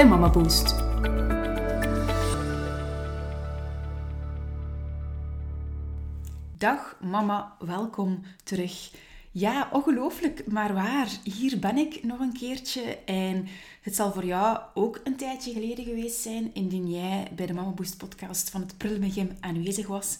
bij Mama Boost. Dag mama, welkom terug. Ja, ongelooflijk, maar waar. Hier ben ik nog een keertje en het zal voor jou ook een tijdje geleden geweest zijn indien jij bij de Mama Boost podcast van het Prullenbegin aanwezig was.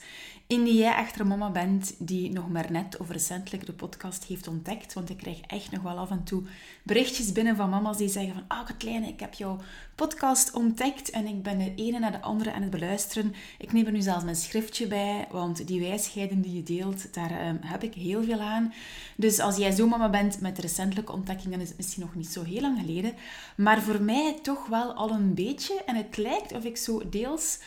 Indien jij echter mama bent die nog maar net of recentelijk de podcast heeft ontdekt, want ik krijg echt nog wel af en toe berichtjes binnen van mama's die zeggen van ah Katlijne, ik heb jouw podcast ontdekt en ik ben de ene naar de andere aan het beluisteren. Ik neem er nu zelfs mijn schriftje bij, want die wijsheden die je deelt, daar ehm, heb ik heel veel aan. Dus als jij zo mama bent met recentelijke ontdekkingen, dan is het misschien nog niet zo heel lang geleden. Maar voor mij toch wel al een beetje. En het lijkt of ik zo deels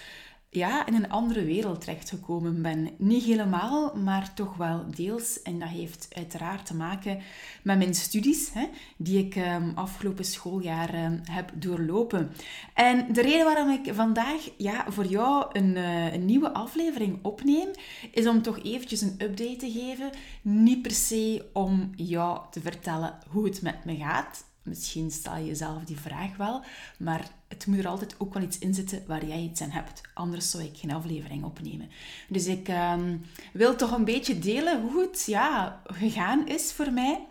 ja, in een andere wereld terechtgekomen ben. Niet helemaal, maar toch wel deels. En dat heeft uiteraard te maken met mijn studies, hè, die ik um, afgelopen schooljaar um, heb doorlopen. En de reden waarom ik vandaag ja, voor jou een, uh, een nieuwe aflevering opneem, is om toch eventjes een update te geven. Niet per se om jou te vertellen hoe het met me gaat Misschien stel je jezelf die vraag wel, maar het moet er altijd ook wel iets in zitten waar jij iets aan hebt. Anders zou ik geen aflevering opnemen. Dus ik um, wil toch een beetje delen hoe het ja, gegaan is voor mij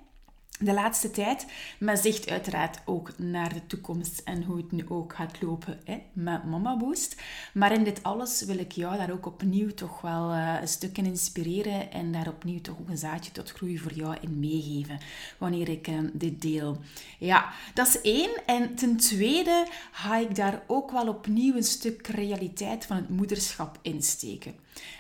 de laatste tijd, maar zicht uiteraard ook naar de toekomst en hoe het nu ook gaat lopen met Mama Boost. Maar in dit alles wil ik jou daar ook opnieuw toch wel uh, een stuk in inspireren en daar opnieuw toch ook een zaadje tot groei voor jou in meegeven wanneer ik uh, dit deel. Ja, dat is één. En ten tweede ga ik daar ook wel opnieuw een stuk realiteit van het moederschap insteken.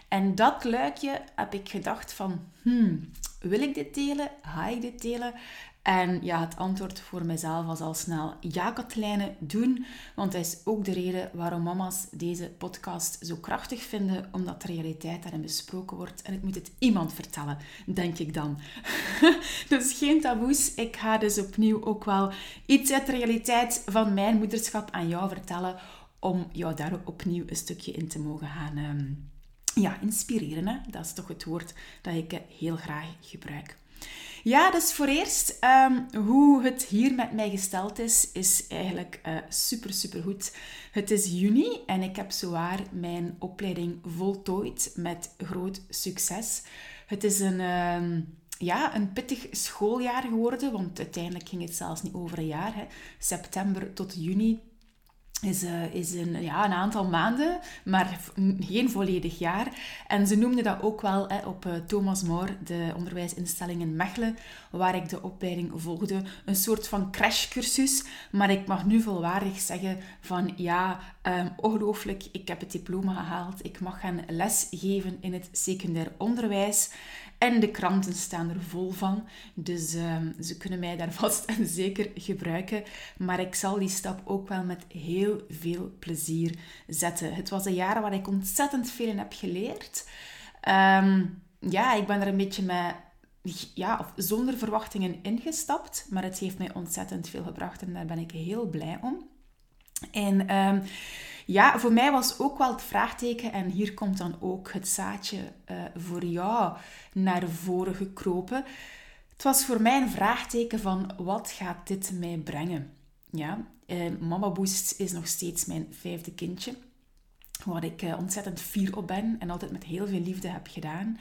En dat luikje heb ik gedacht van, hmm, wil ik dit delen? Ga ik dit delen? En ja, het antwoord voor mezelf was al snel ja, Katlijne, doen. Want dat is ook de reden waarom mama's deze podcast zo krachtig vinden, omdat de realiteit daarin besproken wordt. En ik moet het iemand vertellen, denk ik dan. dus geen taboes. Ik ga dus opnieuw ook wel iets uit de realiteit van mijn moederschap aan jou vertellen, om jou daar opnieuw een stukje in te mogen gaan um, ja, inspireren. Hè? Dat is toch het woord dat ik heel graag gebruik. Ja, dus voor eerst, um, hoe het hier met mij gesteld is, is eigenlijk uh, super, super goed. Het is juni en ik heb zowaar mijn opleiding voltooid met groot succes. Het is een, uh, ja, een pittig schooljaar geworden, want uiteindelijk ging het zelfs niet over een jaar. Hè. September tot juni is, uh, is een, ja, een aantal maanden, maar geen volledig jaar. En ze noemden dat ook wel hè, op uh, Thomas More, de onderwijsinstelling in Mechelen, waar ik de opleiding volgde. Een soort van crashcursus, maar ik mag nu volwaardig zeggen van ja, um, ongelooflijk, ik heb het diploma gehaald. Ik mag gaan lesgeven in het secundair onderwijs. En de kranten staan er vol van. Dus um, ze kunnen mij daar vast en zeker gebruiken. Maar ik zal die stap ook wel met heel veel plezier zetten. Het was een jaar waar ik ontzettend veel in heb geleerd. Um, ja, ik ben er een beetje met ja, of zonder verwachtingen ingestapt. Maar het heeft mij ontzettend veel gebracht en daar ben ik heel blij om. En um, ja, voor mij was ook wel het vraagteken, en hier komt dan ook het zaadje uh, voor jou naar voren gekropen. Het was voor mij een vraagteken van wat gaat dit mij brengen? Ja, uh, Mama Boost is nog steeds mijn vijfde kindje, waar ik uh, ontzettend fier op ben en altijd met heel veel liefde heb gedaan.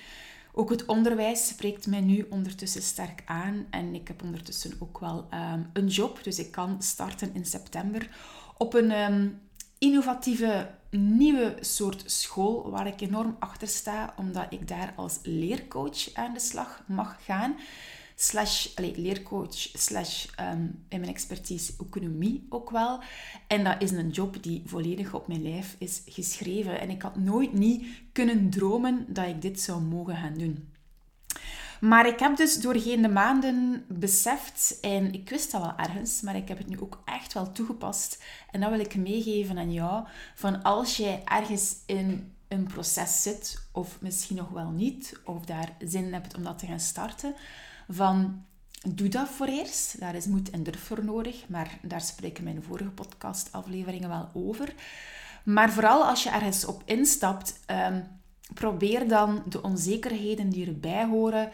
Ook het onderwijs spreekt mij nu ondertussen sterk aan en ik heb ondertussen ook wel um, een job, dus ik kan starten in september op een um, innovatieve nieuwe soort school waar ik enorm achter sta, omdat ik daar als leercoach aan de slag mag gaan. Slash, allez, leercoach, slash um, in mijn expertise economie ook wel. En dat is een job die volledig op mijn lijf is geschreven. En ik had nooit niet kunnen dromen dat ik dit zou mogen gaan doen. Maar ik heb dus doorheen de maanden beseft, en ik wist dat wel ergens, maar ik heb het nu ook echt wel toegepast. En dat wil ik meegeven aan jou. Van als jij ergens in een proces zit, of misschien nog wel niet, of daar zin hebt om dat te gaan starten, van doe dat voor eerst. Daar is moed en durf voor nodig, maar daar spreken mijn vorige podcastafleveringen wel over. Maar vooral als je ergens op instapt, um, probeer dan de onzekerheden die erbij horen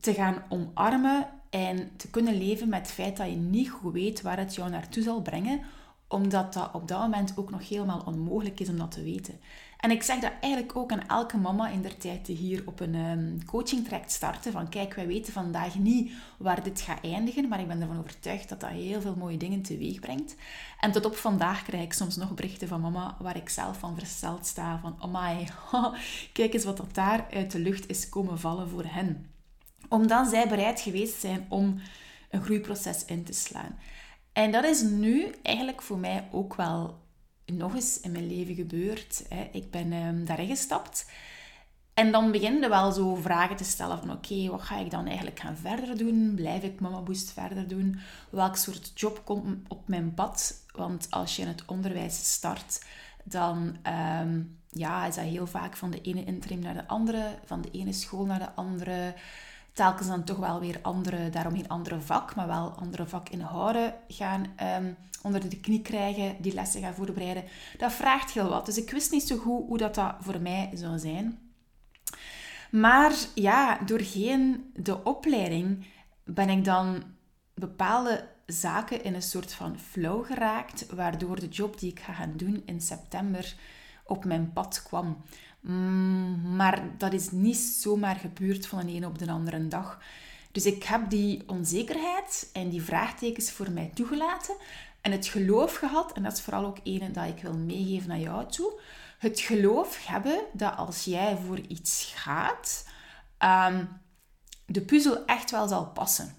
te gaan omarmen en te kunnen leven met het feit dat je niet goed weet waar het jou naartoe zal brengen, omdat dat op dat moment ook nog helemaal onmogelijk is om dat te weten. En ik zeg dat eigenlijk ook aan elke mama in der tijd die hier op een um, coaching traject starten. Van kijk, wij weten vandaag niet waar dit gaat eindigen, maar ik ben ervan overtuigd dat dat heel veel mooie dingen teweeg brengt. En tot op vandaag krijg ik soms nog berichten van mama waar ik zelf van versteld sta. Van oh my, kijk eens wat dat daar uit de lucht is komen vallen voor hen. Omdat zij bereid geweest zijn om een groeiproces in te slaan. En dat is nu eigenlijk voor mij ook wel nog eens in mijn leven gebeurd. Ik ben um, daarin gestapt. En dan beginnen wel zo vragen te stellen van oké, wat ga ik dan eigenlijk gaan verder doen? Blijf ik Mama Boost verder doen? Welk soort job komt op mijn pad? Want als je in het onderwijs start, dan ehm, ja, is dat heel vaak van de ene interim naar de andere, van de ene school naar de andere telkens dan toch wel weer andere, daarom geen andere vak, maar wel andere vakinhouden gaan um, onder de knie krijgen, die lessen gaan voorbereiden. Dat vraagt heel wat. Dus ik wist niet zo goed hoe dat, dat voor mij zou zijn. Maar ja, doorheen de opleiding ben ik dan bepaalde zaken in een soort van flow geraakt, waardoor de job die ik ga gaan doen in september op mijn pad kwam. Mm, maar dat is niet zomaar gebeurd van de ene op de andere dag. Dus ik heb die onzekerheid en die vraagtekens voor mij toegelaten en het geloof gehad, en dat is vooral ook een dat ik wil meegeven naar jou toe. Het geloof hebben dat als jij voor iets gaat, ehm, de puzzel echt wel zal passen.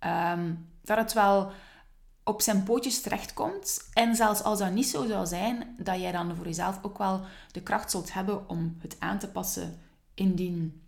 Um, dat het wel op zijn pootjes terechtkomt. En zelfs als dat niet zo zou zijn, dat jij dan voor jezelf ook wel de kracht zult hebben om het aan te passen indien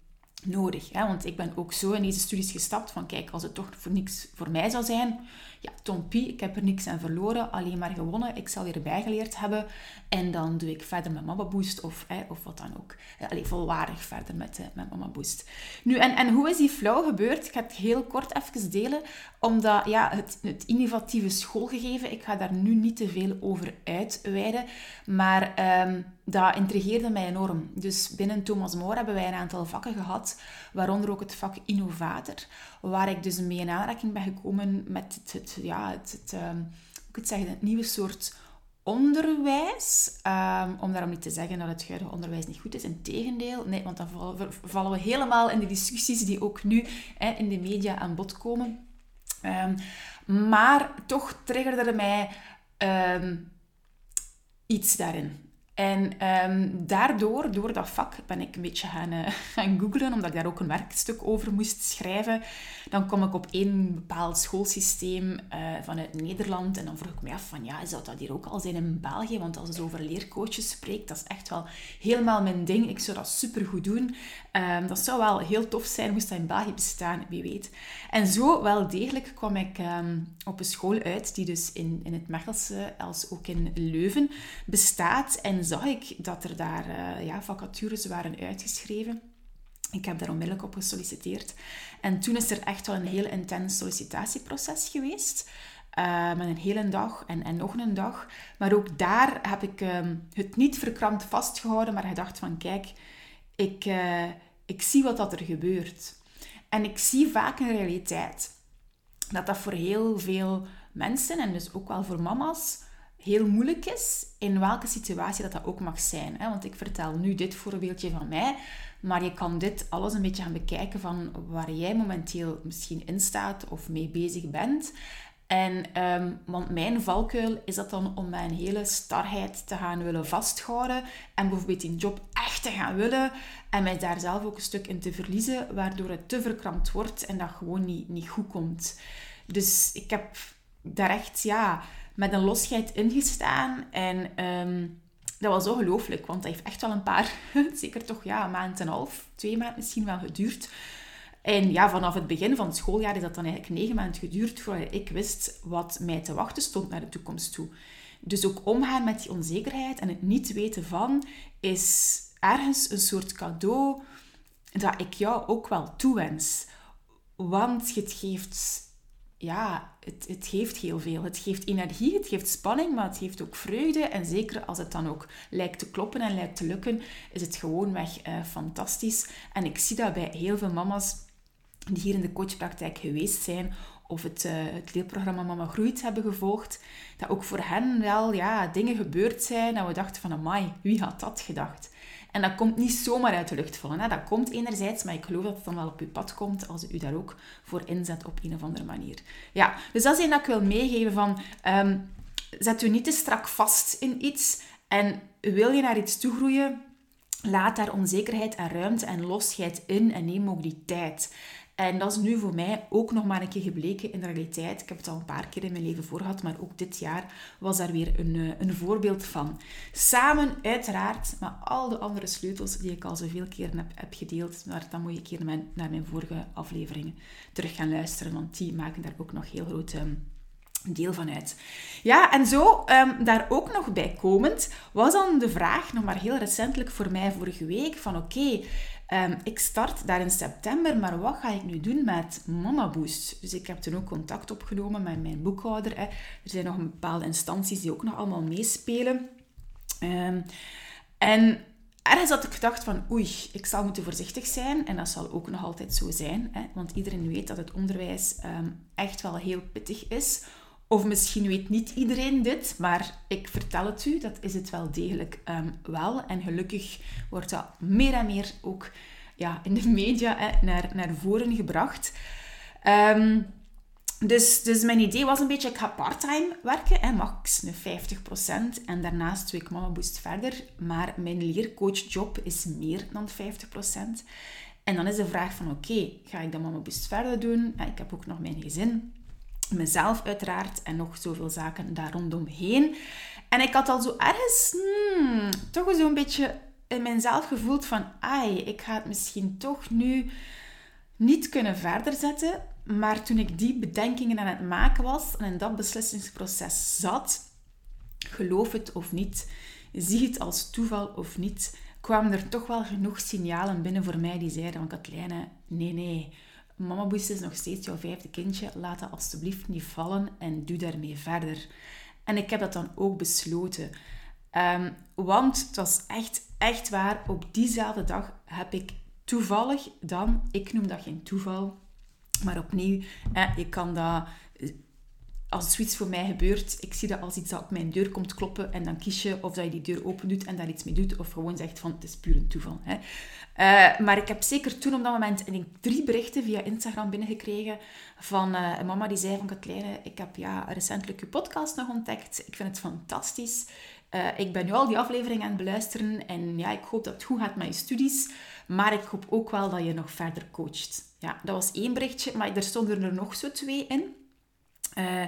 nodig. Hè? Want ik ben ook zo in deze studies gestapt van kijk, als het toch voor niks voor mij zou zijn, ja, Tompie, ik heb er niks aan verloren, alleen maar gewonnen. Ik zal weer bijgeleerd hebben en dan doe ik verder met Mama Boost of, of wat dan ook. Allee, volwaardig verder met, uh, met Mama Boost. Nu, en, en hoe is die flow gebeurd? Ik ga het heel kort even delen, omdat ja, het, het innovatieve schoolgegeven, ik ga daar nu niet te veel over uitweiden, maar... Um, dat intrigeerde mij enorm. Dus binnen Thomas More hebben wij een aantal vakken gehad, waaronder ook het vak innovator, waar ik dus mee in aanraking ben gekomen met het, ja, het, het, hoe ik zeggen, het nieuwe soort onderwijs. Um, om daarom niet te zeggen dat het huidige onderwijs niet goed is. Integendeel, nee, want dan vallen we helemaal in de discussies die ook nu hè, in de media aan bod komen. Um, maar toch triggerde mij iets daarin. En um, daardoor, door dat vak, ben ik een beetje gaan, uh, gaan googlen, omdat ik daar ook een werkstuk over moest schrijven. Dan kom ik op één bepaald schoolsysteem uh, vanuit Nederland. En dan vroeg ik me af van, ja, zou dat hier ook al zijn in België? Want als het over leercoaches spreekt, dat is echt wel helemaal mijn ding. Ik zou dat supergoed doen. Um, dat zou wel heel tof zijn, moest dat in België bestaan, wie weet. En zo wel degelijk kwam ik um, op een school uit, die dus in, in het Mechelse als ook in Leuven bestaat. En zag ik dat er daar uh, ja, vacatures waren uitgeschreven. Ik heb daar onmiddellijk op gesolliciteerd. En toen is er echt wel een heel intens sollicitatieproces geweest. Uh, met een hele dag en, nog een dag. Maar ook daar heb ik um, het niet verkrampt vastgehouden, maar gedacht van kijk, ik, uh, ik zie wat dat er gebeurt. En ik zie vaak in realiteit dat dat voor heel veel mensen, en dus ook wel voor mama's, heel moeilijk is, in welke situatie dat dat ook mag zijn. Want ik vertel nu dit voorbeeldje van mij, maar je kan dit alles een beetje gaan bekijken van waar jij momenteel misschien in staat of mee bezig bent. En, um, want mijn valkuil is dat dan om mijn hele starheid te gaan willen vasthouden en bijvoorbeeld die job echt te gaan willen en mij daar zelf ook een stuk in te verliezen, waardoor het te verkrampt wordt en dat gewoon niet, niet goed komt. Dus ik heb daar echt, ja, met een losheid ingestaan. En um, dat was ongelooflijk, want dat heeft echt wel een paar, zeker toch ja, een maand en een half, twee maanden misschien wel geduurd. En ja, vanaf het begin van het schooljaar is dat dan eigenlijk negen maanden geduurd voordat ik wist wat mij te wachten stond naar de toekomst toe. Dus ook omgaan met die onzekerheid en het niet weten van, is ergens een soort cadeau dat ik jou ook wel toewens. Want het geeft, ja, het, het geeft heel veel. Het geeft energie, het geeft spanning, maar het geeft ook vreugde. En zeker als het dan ook lijkt te kloppen en lijkt te lukken, is het gewoonweg uh, fantastisch. En ik zie dat bij heel veel mama's die hier in de coachpraktijk geweest zijn, of het, uh, het leerprogramma Mama Groeit hebben gevolgd, dat ook voor hen wel ja, dingen gebeurd zijn dat we dachten van, amai, wie had dat gedacht? En dat komt niet zomaar uit de lucht vallen. Hè? Dat komt enerzijds, maar ik geloof dat het dan wel op uw pad komt als u daar ook voor inzet op een of andere manier. Ja, dus dat is dat ik wil meegeven van... Um, zet u niet te strak vast in iets. En wil je naar iets toe groeien, laat daar onzekerheid en ruimte en losheid in en neem ook die tijd. En dat is nu voor mij ook nog maar een keer gebleken in de realiteit. Ik heb het al een paar keer in mijn leven voor gehad, maar ook dit jaar was daar weer een, eh, een voorbeeld van. Samen, uiteraard, met al de andere sleutels die ik al zoveel keer heb, heb gedeeld. Maar dan moet je een keer naar mijn, naar mijn vorige afleveringen terug gaan luisteren, want die maken daar ook nog heel groot... Um, deel van uit. Ja, en zo, um, daar ook nog bij komend, was dan de vraag, nog maar heel recentelijk voor mij vorige week, van oké, Ehm, ik start daar in september, maar wat ga ik nu doen met Mama Boost? Dus ik heb toen ook contact opgenomen met mijn boekhouder. Hè. Er zijn nog een bepaalde instanties die ook nog allemaal meespelen. Um, en ergens had ik gedacht van, oei, ik zal moeten voorzichtig zijn. En dat zal ook nog altijd zo zijn. Hè, want iedereen weet dat het onderwijs ehm, echt wel heel pittig is of misschien weet niet iedereen dit, maar ik vertel het u, dat is het wel degelijk um, wel. En gelukkig wordt dat meer en meer ook ja, in de media hè, naar, naar voren gebracht. Um, dus, dus mijn idee was een beetje, ik ga parttime werken, hè, max 50%. En daarnaast doe ik Mama Boost verder. Maar mijn leercoachjob is meer dan 50%. En dan is de vraag van, oké, ga ik dan Mama Boost verder doen? Ik heb ook nog mijn gezin mezelf uiteraard en nog zoveel zaken daar rondomheen. En ik had al zo ergens hmm, toch zo'n beetje in mijzelf gevoeld van, ai, ik ga het misschien toch nu niet kunnen verder zetten. Maar toen ik die bedenkingen aan het maken was en in dat beslissingsproces zat, geloof het of niet, zie het als toeval of niet, kwamen er toch wel genoeg signalen binnen voor mij die zeiden van Katlijne, nee, nee, Mama Boost is nog steeds jouw vijfde kindje. Laat dat alsjeblieft niet vallen en doe daarmee verder. En ik heb dat dan ook besloten. Um, want het was echt, echt waar. Op diezelfde dag heb ik toevallig dan, ik noem dat geen toeval, maar opnieuw, eh, je kan dat als zoiets voor mij gebeurt, ik zie dat als iets dat op mijn deur komt kloppen en dan kies je of dat je die deur open doet en daar iets mee doet of gewoon zegt van het is puur een toeval. Hè. Uh, maar ik heb zeker toen op dat moment ik, drie berichten via Instagram binnengekregen van uh, een mama die zei van Katlijne, ik heb ja, recentelijk uw podcast nog ontdekt. Ik vind het fantastisch. Uh, ik ben nu al die afleveringen aan het beluisteren en ja, ik hoop dat het goed gaat met je studies. Maar ik hoop ook wel dat je nog verder coacht. Ja, dat was één berichtje, maar er stonden er nog zo twee in. Uh,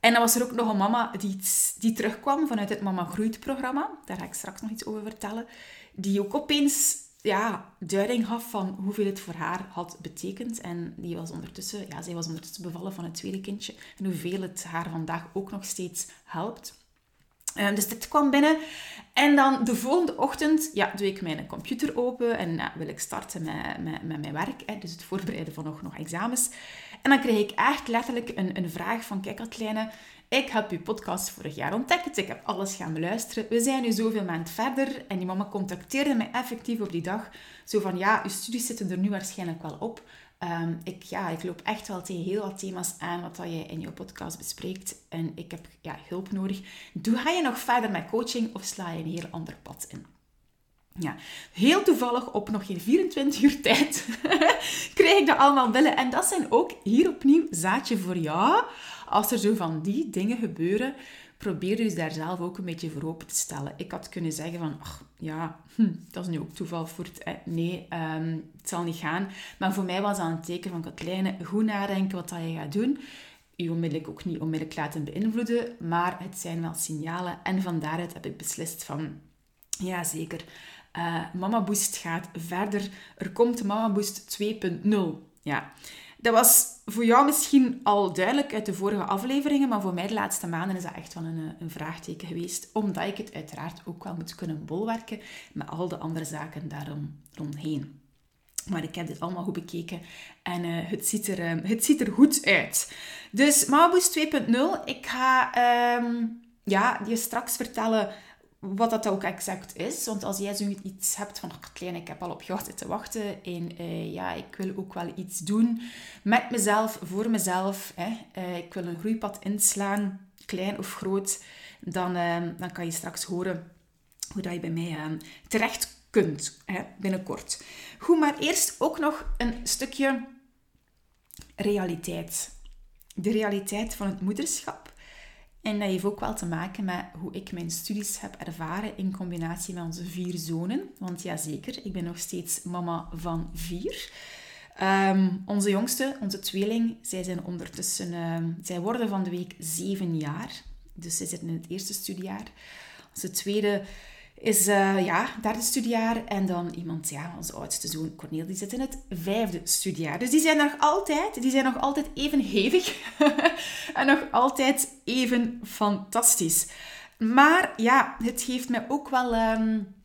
en dan was er ook nog een mama die, die terugkwam vanuit het Mama Groeit programma. Daar ga ik straks nog iets over vertellen. Die ook opeens ja, duiding gaf van hoeveel het voor haar had betekend. En die was ondertussen, ja, zij was ondertussen bevallen van het tweede kindje. En hoeveel het haar vandaag ook nog steeds helpt. Um, dus dit kwam binnen. En dan de volgende ochtend ja, doe ik mijn computer open en wil ik starten met, met, met mijn werk. Hè, dus het voorbereiden van nog, nog examens. En dan kreeg ik echt letterlijk een, een vraag van, kijk Katlijne, ik heb uw podcast vorig jaar ontdekt. Ik heb alles gaan beluisteren. We zijn nu zoveel maand verder. En die mama contacteerde mij effectief op die dag. Zo van, ja, uw studies zitten er nu waarschijnlijk wel op. Ehm, ik, ja, ik loop echt wel tegen heel wat thema's aan wat dat jij in jouw podcast bespreekt. En ik heb ja, hulp nodig. Doe, ga je nog verder met coaching of sla je een heel ander pad in? Ja, heel toevallig op nog geen 24 uur tijd kreeg ik dat allemaal binnen. En dat zijn ook hier opnieuw zaadje voor jou. Als er zo van die dingen gebeuren, probeer dus daar zelf ook een beetje voor open te stellen. Ik had kunnen zeggen van, ach, ja, hm, dat is nu ook toeval voor het... Nee, um, het zal niet gaan. Maar voor mij was dat een teken van, Katlijne, goed nadenken wat dat je gaat doen. Je onmiddellijk ook niet onmiddellijk laten beïnvloeden, maar het zijn wel signalen. En van daaruit heb ik beslist van, ja zeker, uh, Mama Boost gaat verder. Er komt Mama Boost 2.0. Ja, dat was voor jou misschien al duidelijk uit de vorige afleveringen, maar voor mij de laatste maanden is dat echt wel een, een vraagteken geweest, omdat ik het uiteraard ook wel moet kunnen bolwerken met al de andere zaken daarom rondheen. Maar ik heb dit allemaal goed bekeken en uh, het, ziet er, het ziet er goed uit. Dus Mabus 2.0, ik ga um, ja, je straks vertellen wat dat ook exact is. Want als jij zoiets hebt van, oh, klein, ik heb al op jou zitten wachten. En uh, ja, ik wil ook wel iets doen met mezelf, voor mezelf. Hè. Uh, ik wil een groeipad inslaan, klein of groot. Dan, uh, dan kan je straks horen hoe dat je bij mij terecht kunt, hè, binnenkort. Goed, maar eerst ook nog een stukje realiteit. De realiteit van het moederschap. En dat heeft ook wel te maken met hoe ik mijn studies heb ervaren in combinatie met onze vier zonen. Want ja, zeker, ik ben nog steeds mama van vier. Um, onze jongste, onze tweeling, zij zijn ondertussen... Uh, zij worden van de week zeven jaar. Dus zij zitten in het eerste studiejaar. Onze tweede is uh, ja, derde studiejaar. En dan iemand, ja, onze oudste zoon Corneel, die zit in het vijfde studiejaar. Dus die zijn nog altijd, die zijn nog altijd even hevig. en nog altijd even fantastisch. Maar ja, het geeft mij ook wel... Um,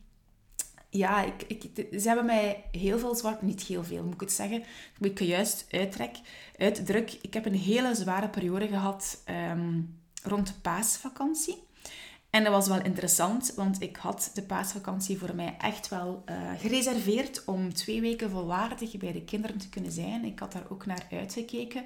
ja, ik, ik, ze hebben mij heel veel zwart... Niet heel veel, moet ik het zeggen. Ik het juist uittrek, uitdruk. Ik heb een hele zware periode gehad um, rond de paasvakantie. En dat was wel interessant, want ik had de paasvakantie voor mij echt wel uh, gereserveerd om twee weken volwaardig bij de kinderen te kunnen zijn. Ik had daar ook naar uitgekeken.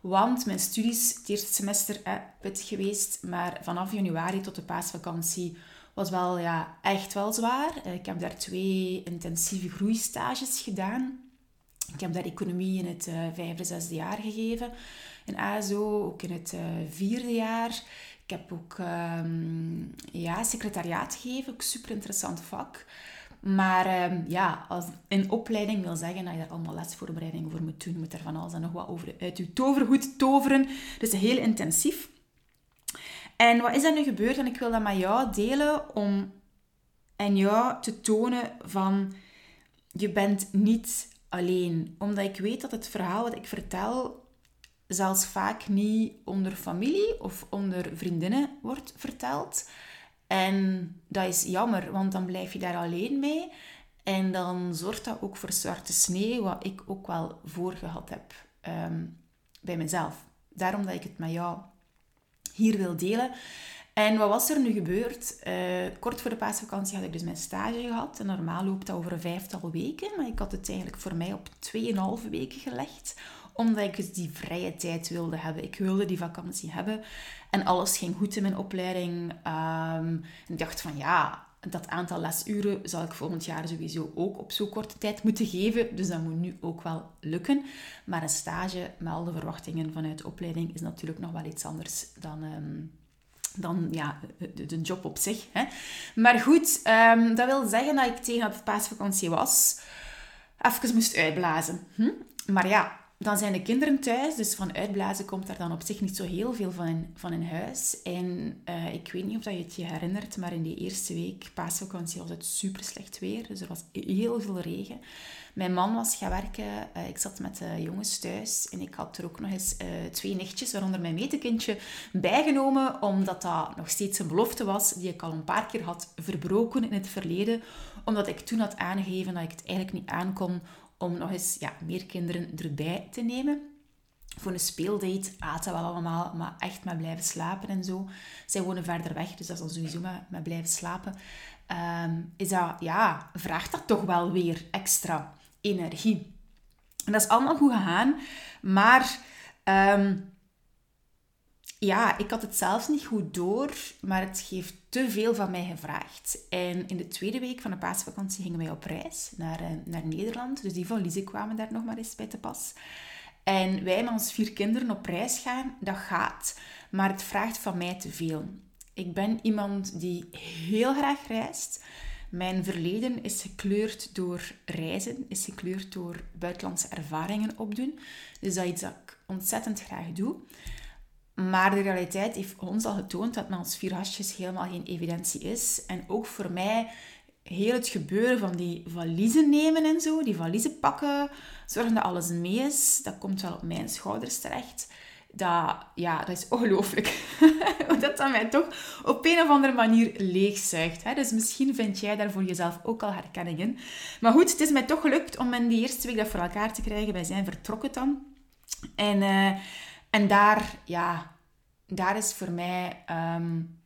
Want mijn studies, het eerste semester, eh, pittig geweest. Maar vanaf januari tot de paasvakantie was wel ja, echt wel zwaar. Eh, ik heb daar twee intensieve groeistages gedaan. Ik heb daar economie in het uh, vijfde, zesde jaar gegeven. In ASO, ook in het vierde jaar. Ik heb ook um, ja, secretariaat gegeven, ook super interessant vak. Maar um, ja, als in opleiding wil zeggen dat je daar allemaal lesvoorbereidingen voor moet doen. Moet er van alles en nog wat over uit je tovergoed toveren. Dus heel intensief. En wat is er nu gebeurd? En ik wil dat met jou delen om en jou te tonen van je bent niet alleen. Omdat ik weet dat het verhaal wat ik vertel zelfs vaak niet onder familie of onder vriendinnen wordt verteld. En dat is jammer, want dan blijf je daar alleen mee. En dan zorgt dat ook voor zwarte sneeuw, wat ik ook wel voorgehad heb um, bij mezelf. Daarom dat ik het met jou hier wil delen. En wat was er nu gebeurd? Uh, kort voor de paasvakantie had ik dus mijn stage gehad. En normaal loopt dat over een vijftal weken. Maar ik had het eigenlijk voor mij op 2,5 weken gelegd omdat ik dus die vrije tijd wilde hebben. Ik wilde die vakantie hebben. En alles ging goed in mijn opleiding. Um, ik dacht van ja, dat aantal lesuren zal ik volgend jaar sowieso ook op zo'n korte tijd moeten geven. Dus dat moet nu ook wel lukken. Maar een stage met al de verwachtingen vanuit de opleiding is natuurlijk nog wel iets anders dan... Um, dan ja, de, job op zich. Hè. Maar goed, um, dat wil zeggen dat ik tegen het paasvakantie was, even moest uitblazen. Hm? Maar ja, dan zijn de kinderen thuis, dus van uitblazen komt er dan op zich niet zo heel veel van in, van in huis. En uh, ik weet niet of dat je het je herinnert, maar in die eerste week, paasvakantie, was het super slecht weer. Dus er was heel veel regen. Mijn man was gaan werken, uh, ik zat met de jongens thuis en ik had er ook nog eens uh, twee nichtjes, waaronder mijn metekindje, bijgenomen, omdat dat nog steeds een belofte was die ik al een paar keer had verbroken in het verleden. Omdat ik toen had aangegeven dat ik het eigenlijk niet aankon om nog eens ja, meer kinderen erbij te nemen. Voor een speeldate aten we allemaal, maar echt met blijven slapen en zo. Zij wonen verder weg, dus dat is dan sowieso met blijven slapen. Um, is dat, ja, vraagt dat toch wel weer extra energie. En dat is allemaal goed gegaan, maar um, ja, ik had het zelfs niet goed door, maar het heeft te veel van mij gevraagd. En in de tweede week van de paasvakantie gingen wij op reis naar, eh, naar Nederland. Dus die van Lise kwamen daar nog maar eens bij te pas. En wij met ons vier kinderen op reis gaan, dat gaat. Maar het vraagt van mij te veel. Ik ben iemand die heel graag reist. Mijn verleden is gekleurd door reizen, is gekleurd door buitenlandse ervaringen opdoen. Dus dat is iets dat ik ontzettend graag doe. Maar de realiteit heeft ons al getoond dat met ons vier hasjes helemaal geen evidentie is. En ook voor mij heel het gebeuren van die valiezen nemen en zo, die valiezen pakken, zorgen dat alles mee is, dat komt wel op mijn schouders terecht. Dat, ja, dat is ongelooflijk. Dat dan mij toch op een of andere manier leegzuigt. Hè? Dus misschien vind jij daar voor jezelf ook al herkenning in. Maar goed, het is mij toch gelukt om in die eerste week dat voor elkaar te krijgen. Wij zijn vertrokken dan. En, uh, en daar, ja, daar is voor mij... Um,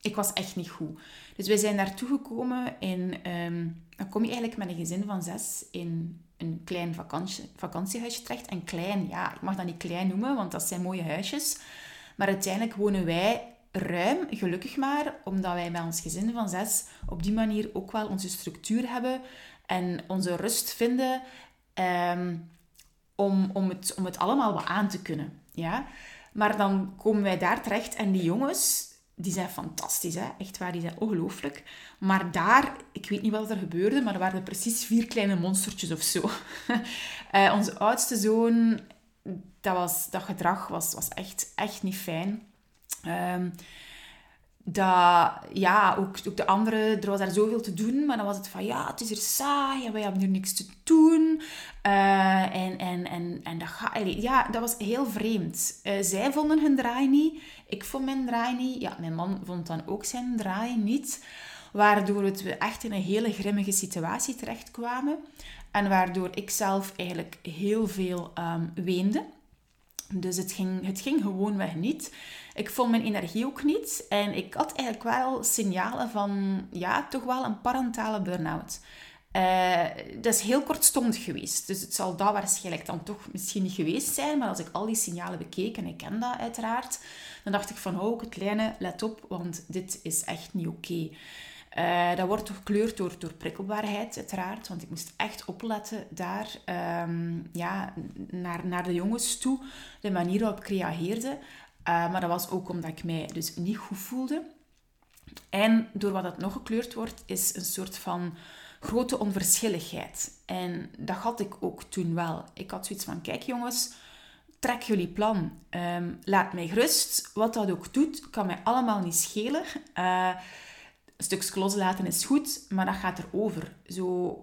ik was echt niet goed. Dus wij zijn naartoe gekomen en um, dan kom je eigenlijk met een gezin van zes in een klein vakantie, vakantiehuisje terecht. En klein, ja, ik mag dat niet klein noemen, want dat zijn mooie huisjes. Maar uiteindelijk wonen wij ruim, gelukkig maar, omdat wij met ons gezin van zes op die manier ook wel onze structuur hebben en onze rust vinden um, om, om, het, om het allemaal wat aan te kunnen. Ja? Maar dan komen wij daar terecht en die jongens, die zijn fantastisch, hè? echt waar, die zijn ongelooflijk. Maar daar, ik weet niet wat er gebeurde, maar er waren precies vier kleine monstertjes of zo. uh, onze oudste zoon, dat, was, dat gedrag was, was echt, echt niet fijn. Um, dat, ja, ook, ook de andere, er was daar zoveel te doen, maar dan was het van, ja, het is hier saai en wij hebben hier niks te doen. Uh, en, en, en, en dat, ja, dat was heel vreemd. Uh, zij vonden hun draai niet, ik vond mijn draai niet. Ja, mijn man vond dan ook zijn draai niet. Waardoor we echt in een hele grimmige situatie terechtkwamen. En waardoor ik zelf eigenlijk heel veel um, weende. Dus het ging, het ging gewoonweg niet. Ik vond mijn energie ook niet. En ik had eigenlijk wel signalen van, ja, toch wel een parentale burn-out. Uh, dat is heel kortstondig geweest. Dus het zal dat waarschijnlijk dan toch misschien niet geweest zijn. Maar als ik al die signalen bekeek, en ik ken dat uiteraard, dan dacht ik van, oh, het kleine, let op, want dit is echt niet oké. Uh, dat wordt gekleurd door, door prikkelbaarheid, uiteraard. Want ik moest echt opletten daar um, ja, naar, naar de jongens toe. De manier waarop ik reageerde. Uh, maar dat was ook omdat ik mij dus niet goed voelde. En door wat dat nog gekleurd wordt, is een soort van grote onverschilligheid. En dat had ik ook toen wel. Ik had zoiets van, kijk jongens, trek jullie plan. Um, laat mij gerust. Wat dat ook doet, kan mij allemaal niet schelen. Uh, een is goed, maar dat gaat erover. Zo,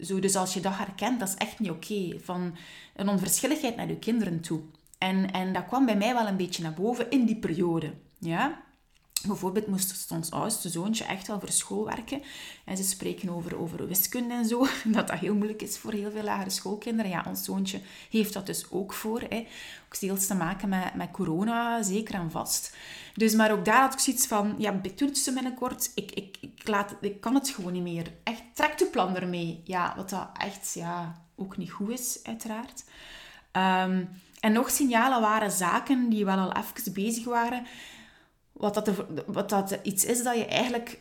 zo, dus als je dat herkent, dat is echt niet oké. Van een onverschilligheid naar je kinderen toe. En, en dat kwam bij mij wel een beetje naar boven in die periode. Ja? Bijvoorbeeld moest ons oudste zoontje echt wel voor school werken. En ze spreken over, over wiskunde en zo. Dat dat heel moeilijk is voor heel veel lagere schoolkinderen. Ja, ons zoontje heeft dat dus ook voor. Hè. Ook deels te maken met, corona, zeker en vast. Dus, maar ook daar had ik zoiets van, ja, ze binnenkort. Ik, ik, ik, laat, ik kan het gewoon niet meer. Echt, trek de plan ermee. Ja, wat dat echt ja, ook niet goed is, uiteraard. Um, en nog signalen waren zaken die wel al even bezig waren. Wat dat, er, wat dat iets is dat je eigenlijk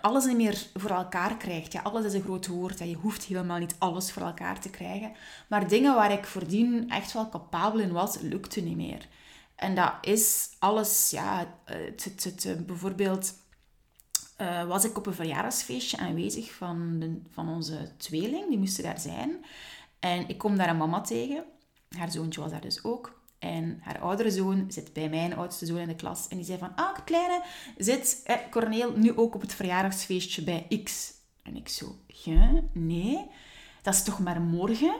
alles niet meer voor elkaar krijgt. Ja, alles is een groot woord. Je hoeft helemaal niet alles voor elkaar te krijgen. Maar dingen waar ik voordien echt wel capabel in was, lukte niet meer. En dat is alles, ja, het, het, bijvoorbeeld uh, was ik op een verjaardagsfeestje aanwezig van, de, van onze tweeling, die moesten daar zijn. En ik kom daar een mama tegen haar zoontje was daar dus ook. En haar oudere zoon zit bij mijn oudste zoon in de klas. En die zei van, ah, kleine, zit Corneel nu ook op het verjaardagsfeestje bij X? En ik zo, ja, nee dat is toch maar morgen?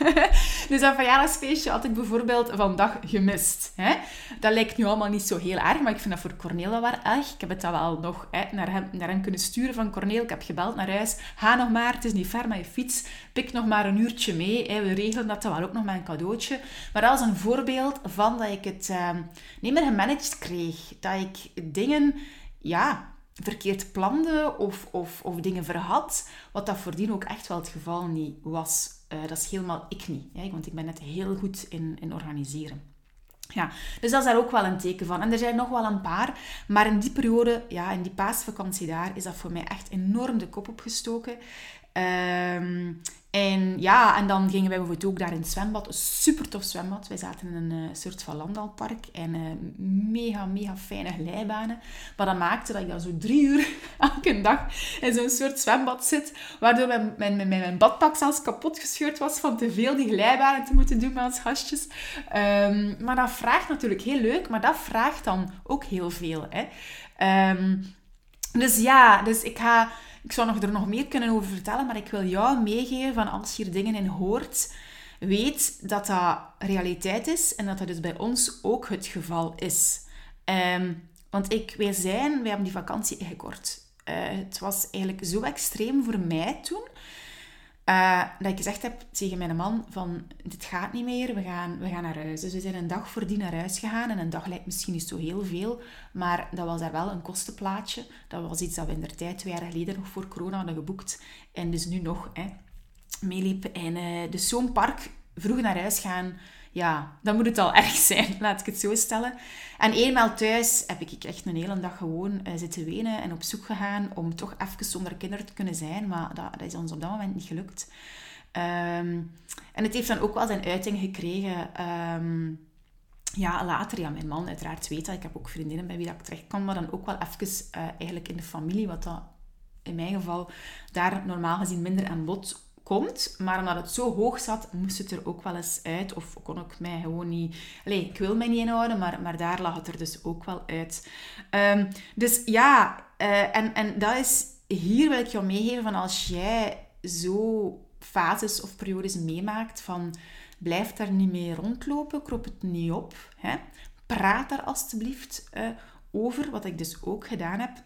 dus dat verjaardagsfeestje had ik bijvoorbeeld vandaag gemist. Hè? Dat lijkt nu allemaal niet zo heel erg, maar ik vind dat voor Corneel wel erg. Ik heb het dat wel nog hè, naar, hem, naar kunnen sturen van Corneel. Ik heb gebeld naar huis. Ga nog maar, het is niet ver met je fiets. Pik nog maar een uurtje mee. Hè. We regelen dat dan wel ook nog met een cadeautje. Maar dat is een voorbeeld van dat ik het uh, niet meer gemanaged kreeg. Dat ik dingen... Ja, verkeerd plande of, of, of dingen verhad, wat dat voordien ook echt wel het geval niet was. Uh, dat is helemaal ik niet, want ik ben net heel goed in, in organiseren. Ja, dus dat is daar ook wel een teken van. En er zijn nog wel een paar, maar in die periode, ja, in die paasvakantie daar, is dat voor mij echt enorm de kop opgestoken. Um, en ja, en dan gingen wij bijvoorbeeld ook daar in het zwembad. Een super tof zwembad. Wij zaten in een uh, soort van landalpark. En uh, mega, mega fijne glijbanen. Maar dat maakte dat ik dan zo drie uur elke dag in zo'n soort zwembad zit. Waardoor mijn, mijn, mijn, badpak zelfs kapot gescheurd was van te veel die glijbanen te moeten doen ons gastjes. Um, maar dat vraagt natuurlijk heel leuk. Maar dat vraagt dan ook heel veel. Hè. Um, Dus ja, dus ik ga... Ik zou nog er nog meer kunnen over vertellen, maar ik wil jou meegeven van als je hier dingen in hoort, weet dat dat realiteit is en dat dat dus bij ons ook het geval is. Ehm, want ik, wij zijn, wij hebben die vakantie ingekort. Uh, het was eigenlijk zo extreem voor mij toen, uh, dat ik gezegd heb tegen mijn man van, dit gaat niet meer, we gaan, we gaan naar huis. Dus we zijn een dag voordien naar huis gegaan. En een dag lijkt misschien niet zo heel veel, maar dat was daar wel een kostenplaatje. Dat was iets dat we in de tijd, twee jaar geleden, nog voor corona hadden geboekt. En dus nu nog hè, meeliep. En uh, dus zo'n park, vroeg naar huis gaan, ja, dan moet het al erg zijn, laat ik het zo stellen. En eenmaal thuis heb ik echt een hele dag gewoon uh, zitten wenen en op zoek gegaan om toch even zonder kinderen te kunnen zijn. Maar dat, dat is ons op dat moment niet gelukt. Ehm, en het heeft dan ook wel zijn uiting gekregen. Ehm, ja, later, ja, mijn man uiteraard weet dat. Ik heb ook vriendinnen bij wie dat ik terecht kan. Maar dan ook wel even uh, eigenlijk in de familie, wat dat in mijn geval daar normaal gezien minder aan bod komt. Maar omdat het zo hoog zat, moest het er ook wel eens uit. Of kon ik mij gewoon niet... Allee, ik wil mij niet inhouden, maar, maar daar lag het er dus ook wel uit. Um, dus ja, uh, en, en dat is... Hier wil ik jou meegeven van als jij zo fases of periodes meemaakt van... Blijf daar niet mee rondlopen, krop het niet op. Hè? Praat daar alstublieft uh, over, wat ik dus ook gedaan heb.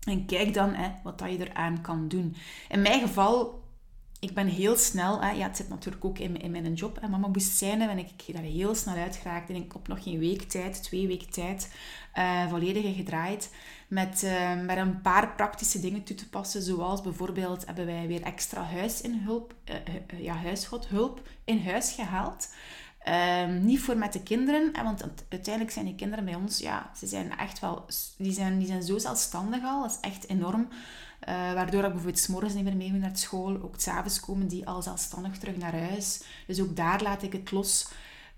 En kijk dan hè, wat dat je eraan kan doen. In mijn geval ik ben heel snel, ja, het zit natuurlijk ook in, in mijn job, hè, mama moest zijn, en ik daar heel snel uit geraakt. En ik op nog geen week tijd, twee weken tijd, uh, volledig gedraaid. Met, uh, met een paar praktische dingen toe te passen, zoals bijvoorbeeld hebben wij weer extra huis in hulp, uh, ja, huishoudhulp in huis gehaald. Um, niet voor met de kinderen, want uiteindelijk zijn die kinderen bij ons, ja, ze zijn echt wel, die zijn, die zijn zo zelfstandig al, dat is echt enorm. Uh, waardoor ik bijvoorbeeld s'morgens niet meer mee moet naar school. Ook s'avonds komen die al zelfstandig terug naar huis. Dus ook daar laat ik het los.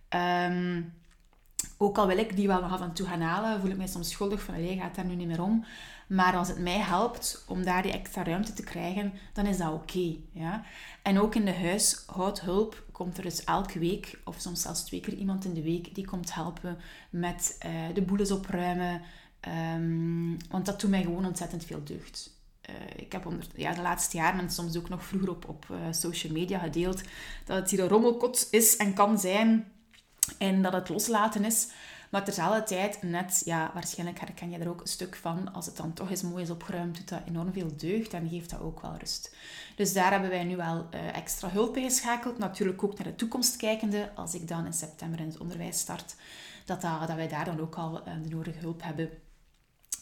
Um, ook al wil ik die wel nog af en toe gaan halen, voel ik mij soms schuldig van, je gaat daar nu niet meer om. Maar als het mij helpt om daar die extra ruimte te krijgen, dan is dat oké. Ja? En ook in de huishoudhulp komt er dus elke week, of soms zelfs twee keer iemand in de week, die komt helpen met uh, de boeles opruimen. Um, want dat doet mij gewoon ontzettend veel deugd. Uh, ik heb onder ja, de laatste jaren en soms ook nog vroeger op, op uh, social media gedeeld dat het hier een rommelkot is en kan zijn en dat het loslaten is. Maar terzelfde tijd, net, ja, waarschijnlijk herken je er ook een stuk van. Als het dan toch eens mooi is opgeruimd, doet dat enorm veel deugd en geeft dat ook wel rust. Dus daar hebben wij nu wel uh, extra hulp bij geschakeld. Natuurlijk ook naar de toekomst kijkende, als ik dan in september in het onderwijs start, dat, dat, wij daar dan ook al de nodige hulp hebben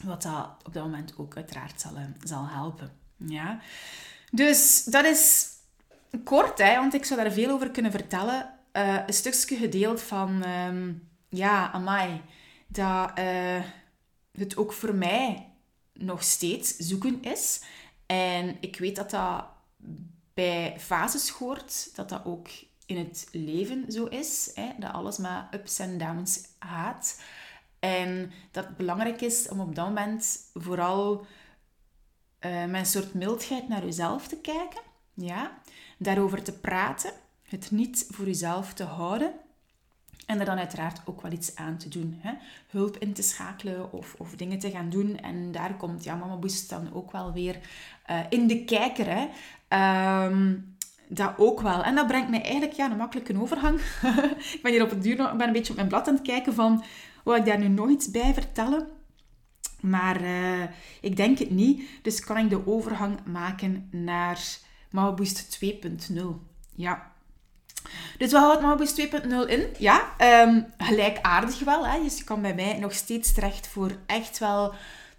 wat dat op dat moment ook uiteraard zal, eh, zal helpen. Ja? Dus dat is kort, hè, want ik zou daar veel over kunnen vertellen. Uh, een stukje gedeeld van, um, ja, amai, dat uh, het ook voor mij nog steeds zoeken is. En ik weet dat dat bij fases hoort, dat dat ook in het leven zo is. Hè, dat alles maar ups en downs gaat. En dat het belangrijk is om op dat moment vooral uh, met een soort mildheid naar jezelf te kijken. Ja? Daarover te praten. Het niet voor jezelf te houden. En er dan uiteraard ook wel iets aan te doen. Hè? Hulp in te schakelen of, of dingen te gaan doen. En daar komt ja, Mama Boost dan ook wel weer uh, in de kijker. Hè? Um, dat ook wel. En dat brengt mij eigenlijk ja, een makkelijke overgang. ik ben hier op het duur nog ben een beetje op mijn blad aan het kijken van wil ik daar nu nog iets bij vertellen? Maar uh, ik denk het niet. Dus kan ik de overgang maken naar Mauwboost 2.0. Ja. Dus wat houdt Mauwboost 2.0 in? Ja, um, gelijkaardig wel. Hè? Dus je kan bij mij nog steeds terecht voor echt wel,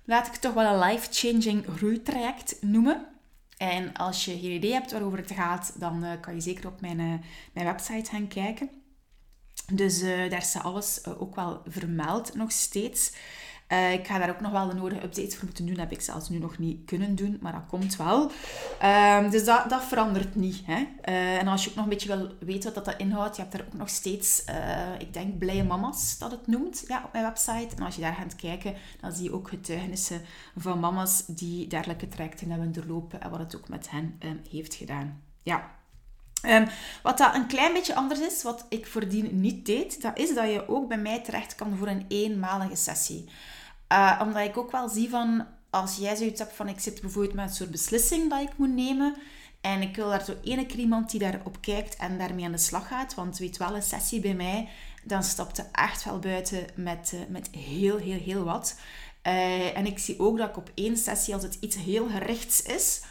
laat ik het toch wel een life-changing groeitraject noemen. En als je geen idee hebt waarover het gaat, dan uh, kan je zeker op mijn, uh, mijn website gaan kijken. Dus uh, daar staat alles uh, ook wel vermeld nog steeds. Uh, ik ga daar ook nog wel de nodige updates voor moeten doen. Dat heb ik zelfs nu nog niet kunnen doen, maar dat komt wel. Um, dus dat, dat verandert niet. Hè? en als je ook nog een beetje wil weten wat dat inhoudt, je hebt daar ook nog steeds, ik denk, Blije Mama's dat het noemt, ja, op mijn website. En als je daar gaat kijken, dan zie je ook getuigenissen van mama's die dergelijke trajecten hebben doorlopen en wat het ook met hen um, heeft gedaan. Ja, Um, wat dat een klein beetje anders is, wat ik voordien niet deed, dat is dat je ook bij mij terecht kan voor een eenmalige sessie. Uh, omdat ik ook wel zie van, als jij zoiets hebt van ik zit bijvoorbeeld met een soort beslissing dat ik moet nemen en ik wil daar zo ene keer iemand die daarop kijkt en daarmee aan de slag gaat. Want weet wel, een sessie bij mij, dan stapte echt wel buiten met, uh, met heel, heel, heel wat. Uh, en ik zie ook dat ik op één sessie, als het iets heel gerichts is,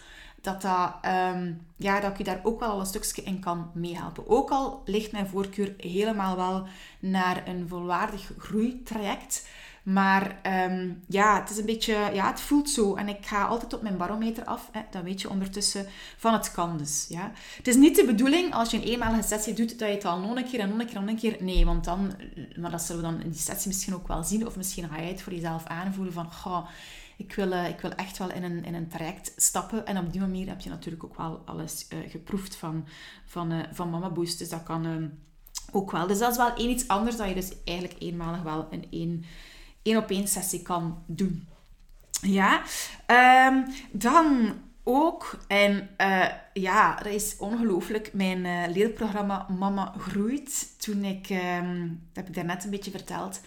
dat, dat, um, ja, dat ik je daar ook wel een stukje in kan meehelpen. Ook al ligt mijn voorkeur helemaal wel naar een volwaardig groeitraject. Maar um, ja, het is een beetje, ja, het voelt zo. En ik ga altijd op mijn barometer af. Hè, dat weet je ondertussen van het kan dus. Ja. Het is niet de bedoeling als je een eenmalige sessie doet, dat je het al nog een keer en nog een keer en nog een keer. Nee, want dan, maar dat zullen we dan in die sessie misschien ook wel zien. Of misschien ga jij het voor jezelf aanvoelen van, ik wil, uh, ik wil echt wel in een, in een traject stappen. En op die manier heb je natuurlijk ook wel alles uh, geproefd van, van, uh, van Mama Boost. Dus dat kan ook wel. Dus dat is wel één iets anders dat je dus eigenlijk eenmalig wel in één één op één sessie kan doen. Ja, um, dan ook, en ja, dat is ongelooflijk, mijn leerprogramma Mama Groeit. Toen ik, um, dat heb ik daarnet een beetje verteld,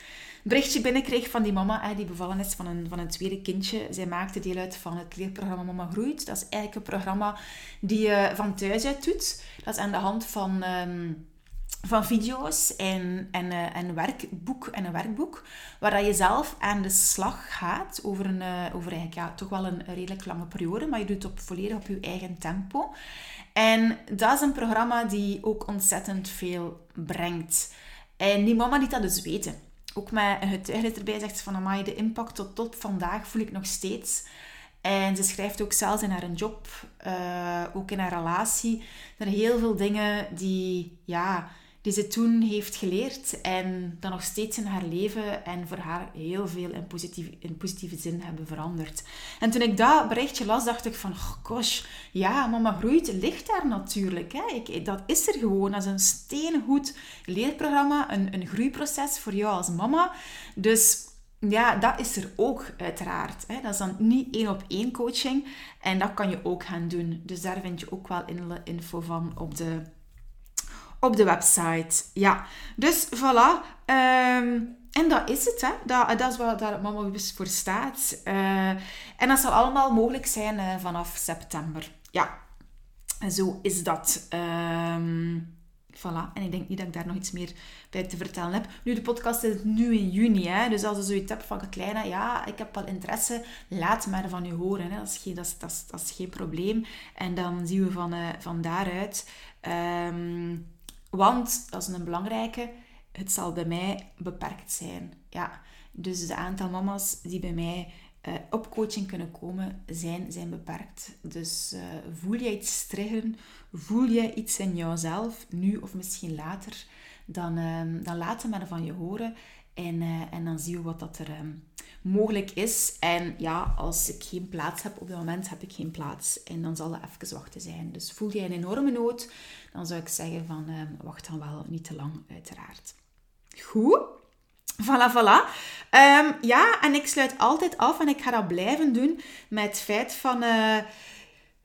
berichtje binnenkreeg van die mama hè, die bevallen is van een, van een tweede kindje. Zij maakte deel uit van het leerprogramma Mama Groeit. Dat is eigenlijk een programma die je van thuis uit doet. Dat is aan de hand van... Um, van video's en, uh, en, werkboek, en een werkboek, waar je zelf aan de slag gaat over, een, uh, over eigenlijk, ja, toch wel een redelijk lange periode, maar je doet het op, volledig op je eigen tempo. En dat is een programma die ook ontzettend veel brengt. En die mama liet dat dus weten. Ook met een getuigenis erbij zegt van, amai, de impact tot, vandaag voel ik nog steeds. En ze schrijft ook zelfs in haar job, uh, ook in haar relatie, er heel veel dingen die, ja die ze toen heeft geleerd en dan nog steeds in haar leven en voor haar heel veel in positieve, in positieve zin hebben veranderd. En toen ik dat berichtje las, dacht ik van, oh gosh, ja, mama groeit ligt daar natuurlijk. Hè. Ik, dat is er gewoon. Dat is een steengoed leerprogramma, een, een groeiproces voor jou als mama. Dus ja, dat is er ook uiteraard. Hè. Dat is dan niet één op één coaching. En dat kan je ook gaan doen. Dus daar vind je ook wel info van op de op de website. Ja, dus voilà. Ehm, en dat is het, hè. Dat, dat is wat daar Mama voor staat. Uh, en dat zal allemaal mogelijk zijn uh, vanaf september. Ja, en zo is dat. Um, voilà. En ik denk niet dat ik daar nog iets meer bij te vertellen heb. Nu, de podcast is nu in juni, hè. Dus als je zoiets hebt van, kleine, ja, ik heb wel interesse, laat maar van je horen. Hè. Dat, is geen, dat, dat, dat geen probleem. En dan zien we van, uh, van daaruit... Um, want, dat is een belangrijke, het zal bij mij beperkt zijn. Ja, dus de aantal mama's die bij mij uh, op coaching kunnen komen, zijn, zijn beperkt. Dus uh, voel jij iets triggeren, voel jij iets in jouzelf, nu of misschien later, dan, uh, dan laat het maar van je horen. En, uh, en dan zien we wat dat er um, mogelijk is. En ja, als ik geen plaats heb op dat moment, heb ik geen plaats. En dan zal dat even wachten zijn. Dus voel jij een enorme nood, dan zou ik zeggen van uh, wacht dan wel niet te lang, uiteraard. Goed. Voilà, voilà. Um, ja, en ik sluit altijd af en ik ga dat blijven doen met het feit van... Uh,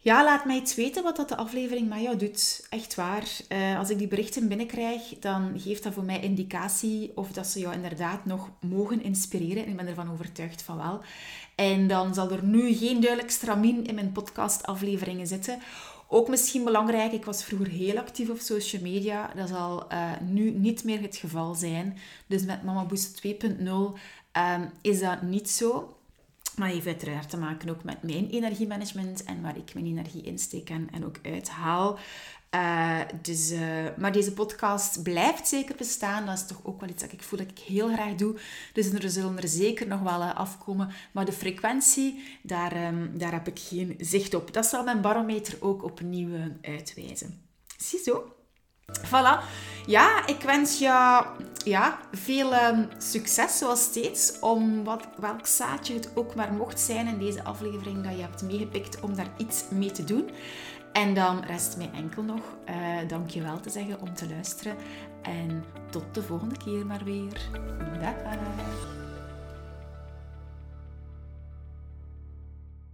ja, laat mij iets weten wat dat de aflevering met jou doet. Echt waar. Uh, als ik die berichten binnenkrijg, dan geeft dat voor mij indicatie of dat ze jou inderdaad nog mogen inspireren. En ik ben ervan overtuigd van wel. En dan zal er nu geen duidelijk stramien in mijn podcastafleveringen zitten. Ook misschien belangrijk, ik was vroeger heel actief op social media. Dat zal uh, nu niet meer het geval zijn. Dus met Mama Boost 2.0 um, is dat niet zo. Maar heeft uiteraard te maken ook met mijn energiemanagement en waar ik mijn energie insteek en, en ook uithaal. Uh, dus, uh, maar deze podcast blijft zeker bestaan. Dat is toch ook wel iets dat ik voel dat ik heel graag doe. Dus er zullen er zeker nog wel uh, afkomen. Maar de frequentie, daar, um, daar heb ik geen zicht op. Dat zal mijn barometer ook opnieuw uitwijzen. Ziezo. Voilà. Ja, ik wens je ja, veel um, succes zoals steeds. Om wat, welk zaadje het ook maar mocht zijn in deze aflevering dat je hebt meegepikt om daar iets mee te doen. En dan rest mij enkel nog uh, dankjewel te zeggen om te luisteren. En tot de volgende keer maar weer. Dag.